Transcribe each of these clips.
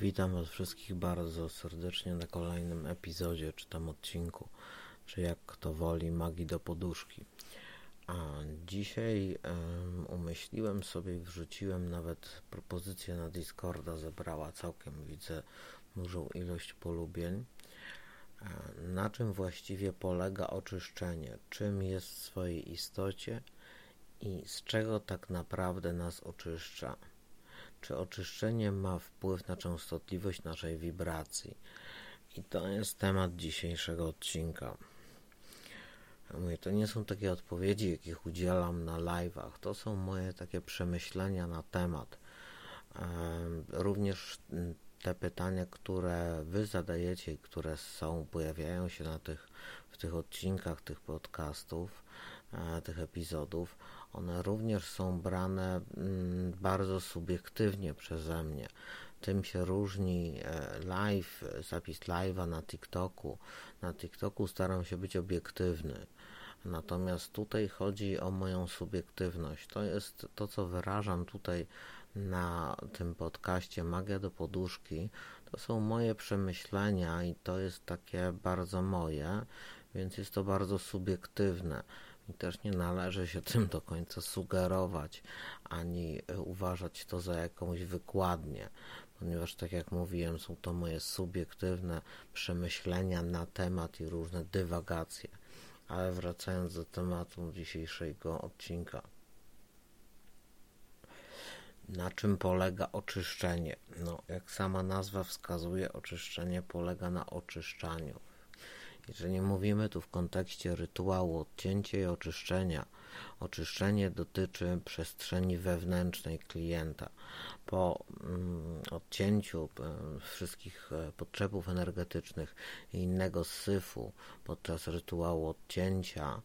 Witam Was wszystkich bardzo serdecznie na kolejnym epizodzie, czy tam odcinku, czy jak kto woli, magii do poduszki. A dzisiaj um, umyśliłem sobie i wrzuciłem nawet propozycję na Discorda, zebrała całkiem, widzę, dużą ilość polubień. Na czym właściwie polega oczyszczenie? Czym jest w swojej istocie i z czego tak naprawdę nas oczyszcza? Czy oczyszczenie ma wpływ na częstotliwość naszej wibracji? I to jest temat dzisiejszego odcinka. Mówię, to nie są takie odpowiedzi, jakich udzielam na live'ach. To są moje takie przemyślenia na temat. Również te pytania, które wy zadajecie, które są, pojawiają się na tych, w tych odcinkach tych podcastów, e, tych epizodów, one również są brane mm, bardzo subiektywnie przeze mnie. Tym się różni e, live, zapis live'a na TikToku. Na TikToku staram się być obiektywny. Natomiast tutaj chodzi o moją subiektywność. To jest to, co wyrażam tutaj na tym podcaście Magia do Poduszki. To są moje przemyślenia i to jest takie bardzo moje, więc jest to bardzo subiektywne. I też nie należy się tym do końca sugerować, ani e, uważać to za jakąś wykładnię, ponieważ, tak jak mówiłem, są to moje subiektywne przemyślenia na temat i różne dywagacje. Ale wracając do tematu dzisiejszego odcinka. Na czym polega oczyszczenie? No, jak sama nazwa wskazuje, oczyszczenie polega na oczyszczaniu. Jeżeli mówimy tu w kontekście rytuału odcięcia i oczyszczenia, oczyszczenie dotyczy przestrzeni wewnętrznej klienta. Po mm, odcięciu e, wszystkich e, potrzebów energetycznych i innego syfu podczas rytuału odcięcia,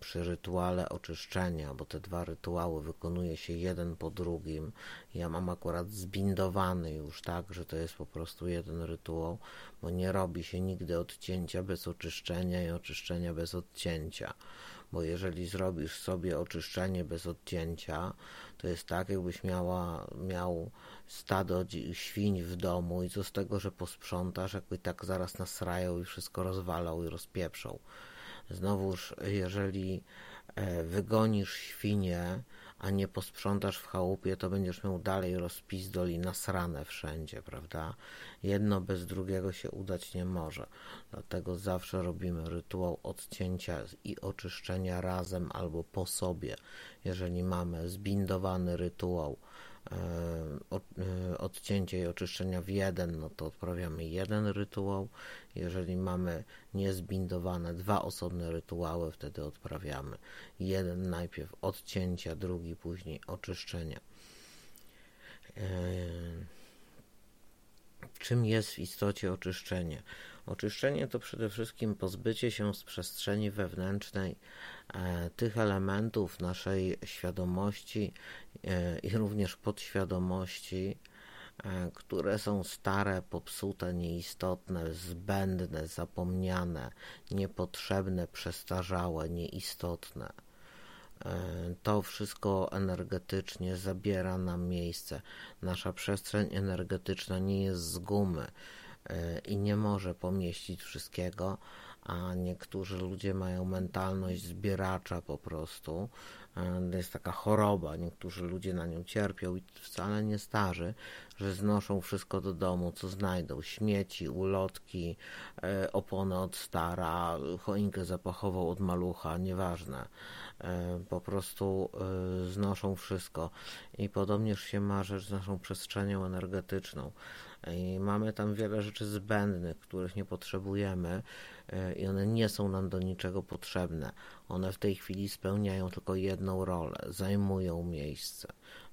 przy rytuale oczyszczenia, bo te dwa rytuały wykonuje się jeden po drugim. Ja mam akurat zbindowany już tak, że to jest po prostu jeden rytuał, bo nie robi się nigdy odcięcia bez oczyszczenia i oczyszczenia bez odcięcia. Bo jeżeli zrobisz sobie oczyszczenie bez odcięcia, to jest tak, jakbyś miała, miał stado świń w domu i co z tego, że posprzątasz, jakby tak zaraz nasrają i wszystko rozwalał i rozpieprzą. Znowuż, jeżeli e, wygonisz świnie, a nie posprzątasz w chałupie, to będziesz miał dalej rozpizdoli nasrane wszędzie, prawda? Jedno bez drugiego się udać nie może. Dlatego zawsze robimy rytuał odcięcia i oczyszczenia razem albo po sobie. Jeżeli mamy zbindowany rytuał odcięcia i oczyszczenia w jeden, no to odprawiamy jeden rytuał. Jeżeli mamy niezbindowane dwa osobne rytuały, wtedy odprawiamy jeden najpierw odcięcia, drugi później oczyszczenia. E, czym jest w istocie oczyszczenie? Oczyszczenie to przede wszystkim pozbycie się z przestrzeni wewnętrznej e, tych elementów naszej świadomości e, i również podświadomości, e, które są stare, popsute, nieistotne, zbędne, zapomniane, niepotrzebne, przestarzałe, nieistotne. To wszystko energetycznie zabiera nam miejsce. Nasza przestrzeń energetyczna nie jest z gumy i nie może pomieścić wszystkiego, a niektórzy ludzie mają mentalność zbieracza po prostu. To jest taka choroba, niektórzy ludzie na nią cierpią i wcale nie starzy, że znoszą wszystko do domu, co znajdą. Śmieci, ulotki, e, opony od stara, choinkę zapachową od malucha, nieważne. E, po prostu e, znoszą wszystko. I podobnież się ma rzecz z naszą przestrzenią energetyczną. I mamy tam wiele rzeczy zbędnych, których nie potrzebujemy e, i one nie są nam do niczego potrzebne. One w tej chwili spełniają tylko jedną rolę, zajmują miejsce.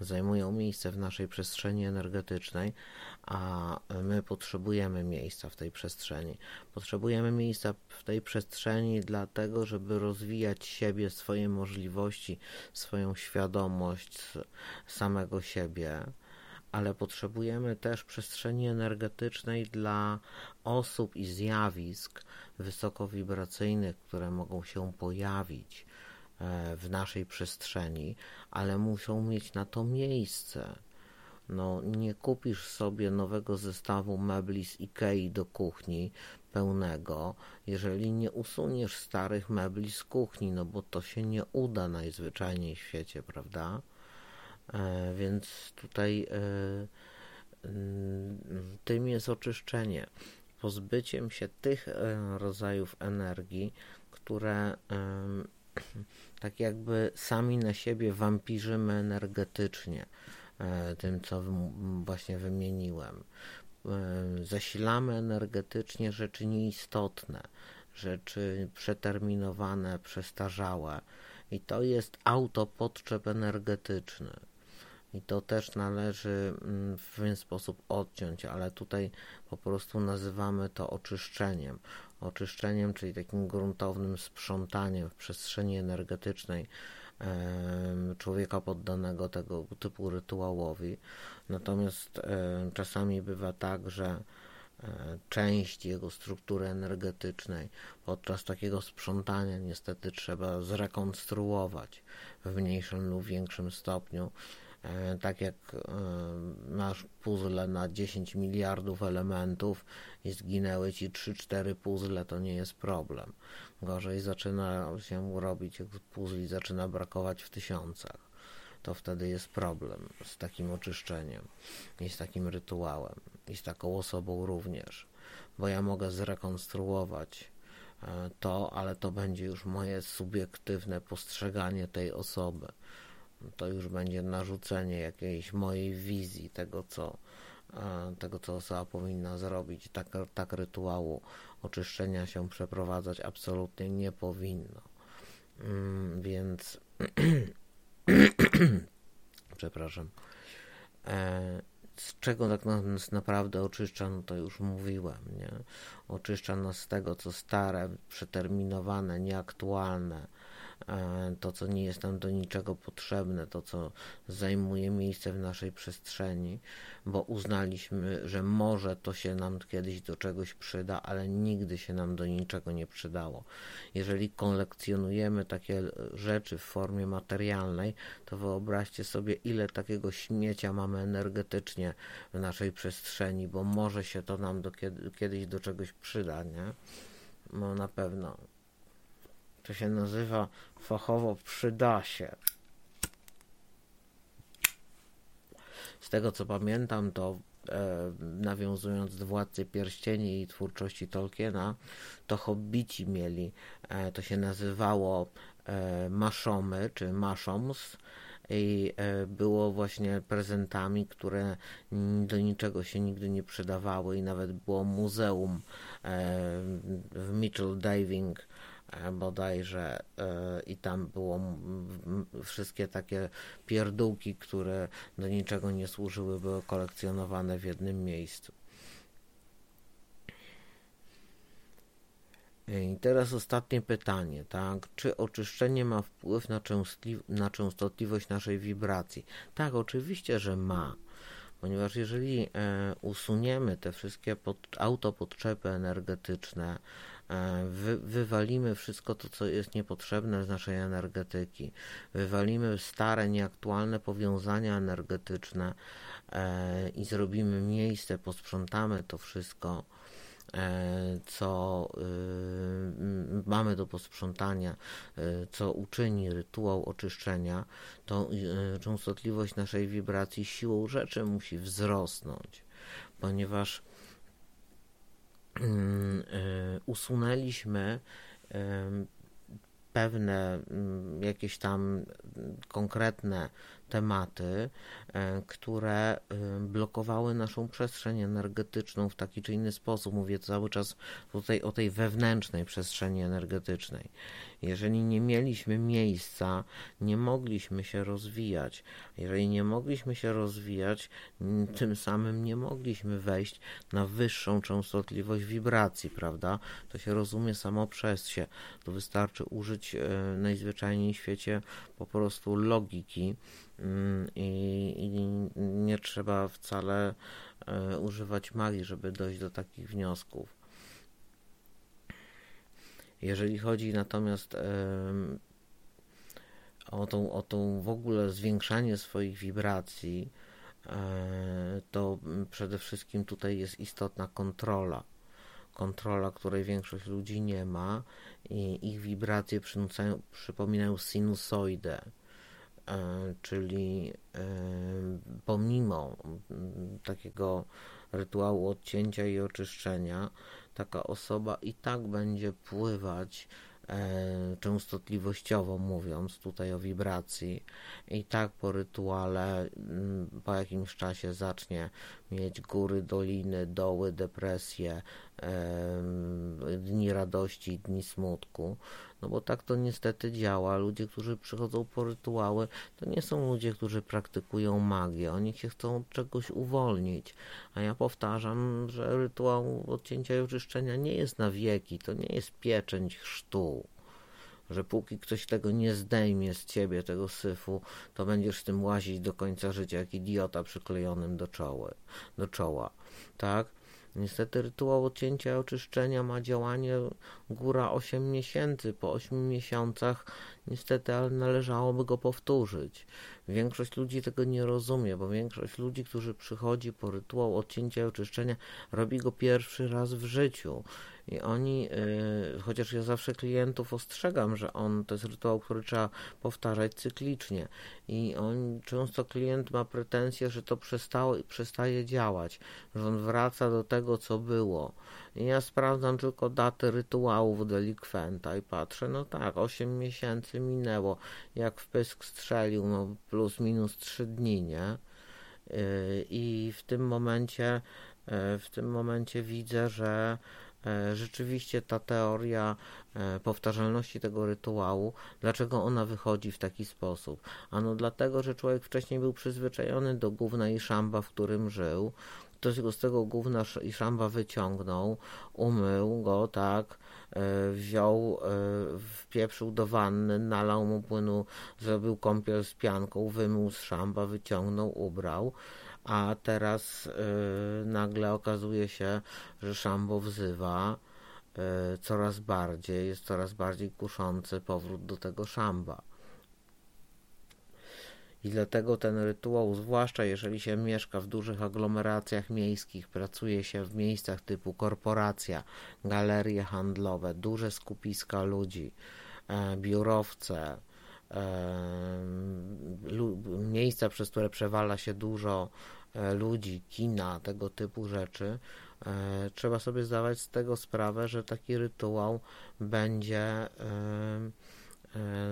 Zajmują miejsce w naszej przestrzeni energetycznej, a my potrzebujemy miejsca w tej przestrzeni. Potrzebujemy miejsca w tej przestrzeni dlatego, żeby rozwijać siebie, swoje możliwości, swoją świadomość samego siebie ale potrzebujemy też przestrzeni energetycznej dla osób i zjawisk wysokowibracyjnych, które mogą się pojawić e, w naszej przestrzeni, ale muszą mieć na to miejsce. No, nie kupisz sobie nowego zestawu mebli z Ikei do kuchni pełnego, jeżeli nie usuniesz starych mebli z kuchni, no bo to się nie uda najzwyczajniej w świecie, prawda? E, więc tutaj e, mm, tym jest oczyszczenie. Pozbyciem się tych e, rodzajów energii, które tak jakby sami na siebie wampirzymy energetycznie tym, co właśnie wymieniłem. Zasilamy energetycznie rzeczy nieistotne, rzeczy przeterminowane, przestarzałe i to jest autopodczep energetyczny. I to też należy mm, w pewien sposób odciąć, ale tutaj po prostu nazywamy to oczyszczeniem oczyszczeniem, czyli takim gruntownym sprzątaniem w przestrzeni energetycznej człowieka poddanego tego typu rytuałowi. Natomiast czasami bywa tak, że e, część jego struktury energetycznej podczas takiego sprzątania niestety trzeba zrekonstruować w mniejszym lub większym stopniu tak jak e, masz puzzle na 10 miliardów elementów i zginęły ci 3-4 puzzle, to nie jest problem. Gorzej zaczyna się robić, jak puzli zaczyna brakować w tysiącach. To wtedy jest problem z takim oczyszczeniem i z takim rytuałem i z taką osobą również, bo ja mogę zrekonstruować e, to, ale to będzie już moje subiektywne postrzeganie tej osoby to już będzie narzucenie jakiejś mojej wizji tego, co, e, tego, co osoba powinna zrobić. Tak, tak rytuału oczyszczenia się przeprowadzać absolutnie nie powinno. Mm, więc przepraszam. E, z czego tak nas naprawdę oczyszcza, no to już mówiłem, nie? Oczyszcza nas z tego, co stare, przeterminowane, nieaktualne, to, co nie jest nam do niczego potrzebne, to, co zajmuje miejsce w naszej przestrzeni, bo uznaliśmy, że może to się nam kiedyś do czegoś przyda, ale nigdy się nam do niczego nie przydało. Jeżeli kolekcjonujemy takie rzeczy w formie materialnej, to wyobraźcie sobie, ile takiego śmiecia mamy energetycznie w naszej przestrzeni, bo może się to nam do kiedy, kiedyś do czegoś przyda, nie? No na pewno. To się nazywa fachowo przyda się. Z tego co pamiętam, to e, nawiązując do Władcy Pierścieni i twórczości Tolkiena, to hobbici mieli, e, to się nazywało e, maszomy, czy maszoms, i e, było właśnie prezentami, które do niczego się nigdy nie przydawały i nawet było muzeum e, w Mitchell Diving bodajże e, i tam było wszystkie takie pierdółki, które do niczego nie służyły, były kolekcjonowane w jednym miejscu. I teraz ostatnie pytanie, tak? Czy oczyszczenie ma wpływ na, na częstotliwość naszej wibracji? Tak, oczywiście, że ma. Ponieważ jeżeli e, usuniemy te wszystkie pod, autopodczepy energetyczne, E, wy, wywalimy wszystko to, co jest niepotrzebne z naszej energetyki, wywalimy stare, nieaktualne powiązania energetyczne e, i zrobimy miejsce, posprzątamy to wszystko, e, co y, mamy do posprzątania, co uczyni rytuał oczyszczenia, to y, częstotliwość naszej wibracji siłą rzeczy musi wzrosnąć, ponieważ Mm, y, usunęliśmy pewne mm, jakieś tam konkretne tematy, e, które e, blokowały naszą przestrzeń energetyczną w taki czy inny sposób. Mówię cały czas tutaj o tej wewnętrznej przestrzeni energetycznej. Jeżeli nie mieliśmy miejsca, nie mogliśmy się rozwijać. Jeżeli nie mogliśmy się rozwijać, tym samym nie mogliśmy wejść na wyższą częstotliwość wibracji, prawda? To się rozumie samo przez się. To wystarczy użyć e, najzwyczajniej w świecie po prostu logiki i, i nie trzeba wcale e, używać magii, żeby dojść do takich wniosków. Jeżeli chodzi natomiast o tą, o tą w ogóle zwiększanie swoich wibracji, to przede wszystkim tutaj jest istotna kontrola. Kontrola, której większość ludzi nie ma i ich wibracje przypominają sinusoidę czyli pomimo takiego rytuału odcięcia i oczyszczenia, taka osoba i tak będzie pływać e, częstotliwościowo mówiąc tutaj o wibracji. I tak po rytuale po jakimś czasie zacznie mieć góry, doliny, doły, depresje, dni radości, dni smutku. No bo tak to niestety działa. Ludzie, którzy przychodzą po rytuały, to nie są ludzie, którzy praktykują magię. Oni się chcą od czegoś uwolnić. A ja powtarzam, że rytuał odcięcia i oczyszczenia nie jest na wieki. To nie jest pieczęć chrztu że póki ktoś tego nie zdejmie z ciebie, tego syfu, to będziesz z tym łazić do końca życia, jak idiota przyklejonym do, czoły, do czoła. Tak? Niestety rytuał odcięcia oczyszczenia ma działanie góra 8 miesięcy. Po 8 miesiącach niestety ale należałoby go powtórzyć. Większość ludzi tego nie rozumie, bo większość ludzi, którzy przychodzi po rytuał odcięcia i oczyszczenia, robi go pierwszy raz w życiu. I oni, yy, chociaż ja zawsze klientów ostrzegam, że on to jest rytuał, który trzeba powtarzać cyklicznie. I on, często klient ma pretensje, że to przestało, przestaje działać, że on wraca do tego, co było. I ja sprawdzam tylko datę rytuałów delikwenta i patrzę, no tak, 8 miesięcy minęło, jak w pysk strzelił, no plus minus 3 dni, nie? Yy, I w tym momencie, yy, w tym momencie widzę, że rzeczywiście ta teoria e, powtarzalności tego rytuału, dlaczego ona wychodzi w taki sposób? Ano dlatego, że człowiek wcześniej był przyzwyczajony do gówna i szamba, w którym żył. Ktoś go z tego gówna i szamba wyciągnął, umył go, tak, e, wziął, wpieprzył do wanny, nalał mu płynu, zrobił kąpiel z pianką, wymył z szamba, wyciągnął, ubrał a teraz y, nagle okazuje się, że Szambo wzywa y, coraz bardziej, jest coraz bardziej kuszący powrót do tego Szamba. I dlatego ten rytuał, zwłaszcza jeżeli się mieszka w dużych aglomeracjach miejskich, pracuje się w miejscach typu korporacja, galerie handlowe, duże skupiska ludzi, e, biurowce, miejsca, przez które przewala się dużo e, ludzi, kina, tego typu rzeczy, e, trzeba sobie zdawać z tego sprawę, że taki rytuał będzie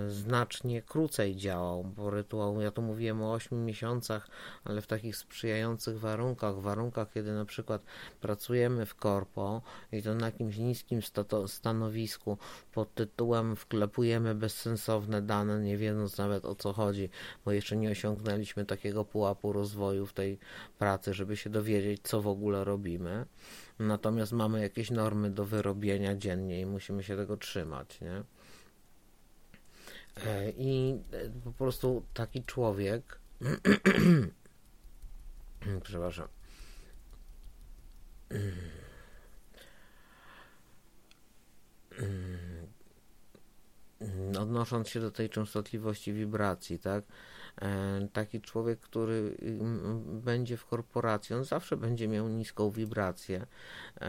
znacznie krócej działał, bo rytuał, ja tu mówiłem o 8 miesiącach, ale w takich sprzyjających warunkach, warunkach, kiedy na przykład pracujemy w korpo i to na jakimś niskim stanowisku pod tytułem wklepujemy bezsensowne dane, nie wiedząc nawet o co chodzi, bo jeszcze nie osiągnęliśmy takiego pułapu rozwoju w tej pracy, żeby się dowiedzieć, co w ogóle robimy. Natomiast mamy jakieś normy do wyrobienia dziennie i musimy się tego trzymać, nie? I e, po prostu taki człowiek, przepraszam, odnosząc się do tej częstotliwości wibracji, tak? E, taki człowiek, który będzie w korporacji, on zawsze będzie miał niską wibrację, e,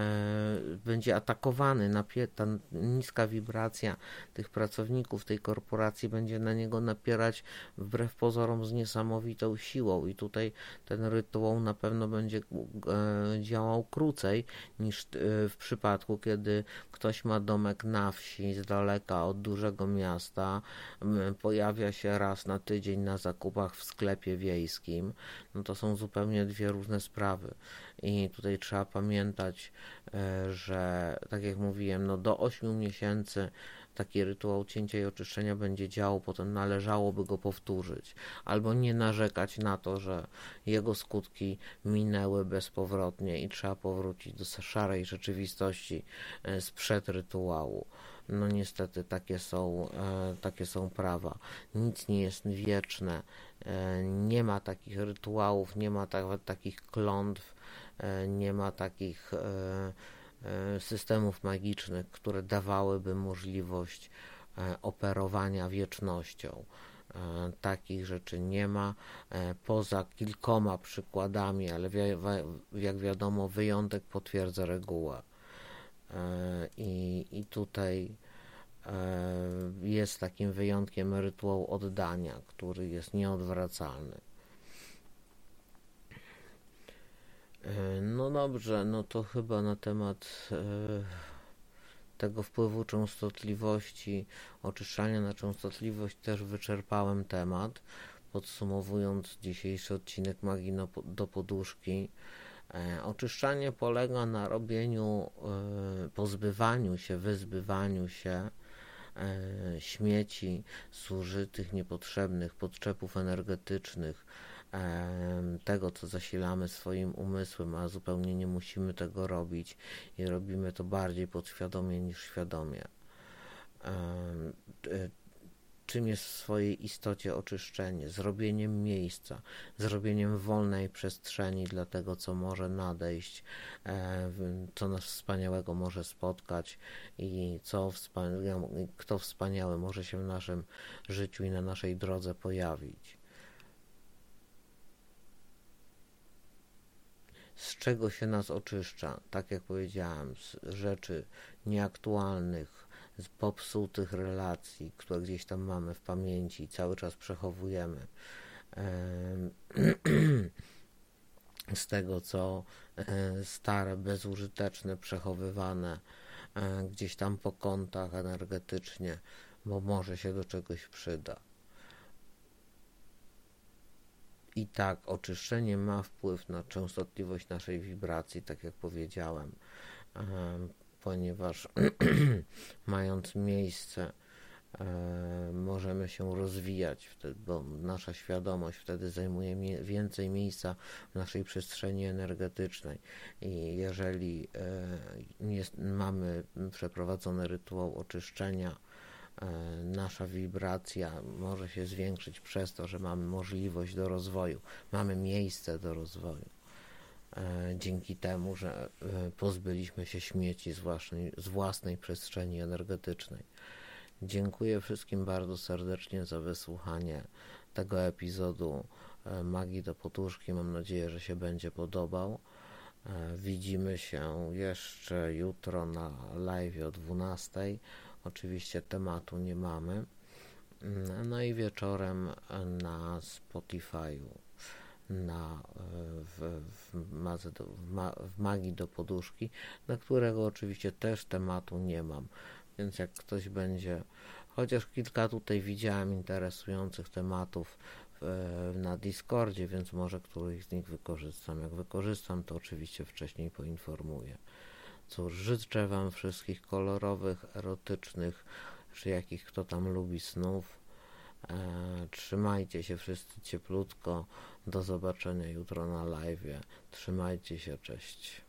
będzie atakowany, ta niska wibracja tych pracowników tej korporacji będzie na niego napierać wbrew pozorom z niesamowitą siłą. I tutaj ten rytuał na pewno będzie e, działał krócej niż w przypadku, kiedy ktoś ma domek na wsi z daleka od dużego miasta, pojawia się raz na tydzień na zakupach zakupach w sklepie wiejskim, no to są zupełnie dwie różne sprawy. I tutaj trzeba pamiętać, e, że tak jak mówiłem, no do 8 miesięcy taki rytuał cięcia i oczyszczenia będzie działał, potem należałoby go powtórzyć, albo nie narzekać na to, że jego skutki minęły bezpowrotnie i trzeba powrócić do szarej rzeczywistości e, sprzed rytuału. No niestety takie są, e, takie są prawa. Nic nie jest wieczne. E, nie ma takich rytuałów, nie ma tak, takich klątw, e, nie ma takich systemów magicznych, które dawałyby możliwość operowania wiecznością. takich rzeczy nie ma, poza kilkoma przykładami, ale jak wiadomo, wyjątek potwierdza regułę. I, i tutaj jest takim wyjątkiem rytuał oddania, który jest nieodwracalny. No dobrze, no to chyba na temat tego wpływu częstotliwości, oczyszczania na częstotliwość też wyczerpałem temat. Podsumowując dzisiejszy odcinek magii do poduszki, e, oczyszczanie polega na robieniu, e, pozbywaniu się, wyzbywaniu się e, śmieci, zużytych, niepotrzebnych, podczepów energetycznych, tego, co zasilamy swoim umysłem, a zupełnie nie musimy tego robić i robimy to bardziej podświadomie niż świadomie. Czym jest w swojej istocie oczyszczenie? Zrobieniem miejsca, zrobieniem wolnej przestrzeni dla tego, co może nadejść, e, co nas wspaniałego może spotkać i co wspaniałe, kto wspaniały może się w naszym życiu i na naszej drodze pojawić. z czego się nas oczyszcza, tak jak powiedziałem, z rzeczy nieaktualnych, z popsutych relacji, które gdzieś tam mamy w pamięci i cały czas przechowujemy. z tego, co e, stare, bezużyteczne, przechowywane e, gdzieś tam po kątach energetycznie, bo może się do czegoś przyda. I tak, oczyszczenie ma wpływ na częstotliwość naszej wibracji, tak jak powiedziałem, ponieważ mając miejsce, możemy się rozwijać, wtedy, bo nasza świadomość wtedy zajmuje więcej miejsca w naszej przestrzeni energetycznej. I jeżeli jest, mamy przeprowadzony rytuał oczyszczenia, E, nasza wibracja może się zwiększyć przez to, że mamy możliwość do rozwoju, mamy miejsce do rozwoju. E, dzięki temu, że e, pozbyliśmy się śmieci z własnej, z własnej przestrzeni energetycznej. Dziękuję wszystkim bardzo serdecznie za wysłuchanie tego epizodu Magii do Potuszki. Mam nadzieję, że się będzie podobał. Widzimy się jeszcze jutro na live o 12 Oczywiście tematu nie mamy. Mm, no i wieczorem na Spotify'u, na, w, w, mazę do, w, ma, w magii do poduszki, na którego oczywiście też tematu nie mam. Więc jak ktoś będzie, chociaż kilka tutaj widziałem interesujących tematów w, na Discordzie, więc może któryś z nich wykorzystam. Jak wykorzystam, to oczywiście wcześniej poinformuję. Cóż, życzę Wam wszystkich kolorowych, erotycznych, czy jakich kto tam lubi snów. E, trzymajcie się wszyscy cieplutko. Do zobaczenia jutro na live. Trzymajcie się, cześć.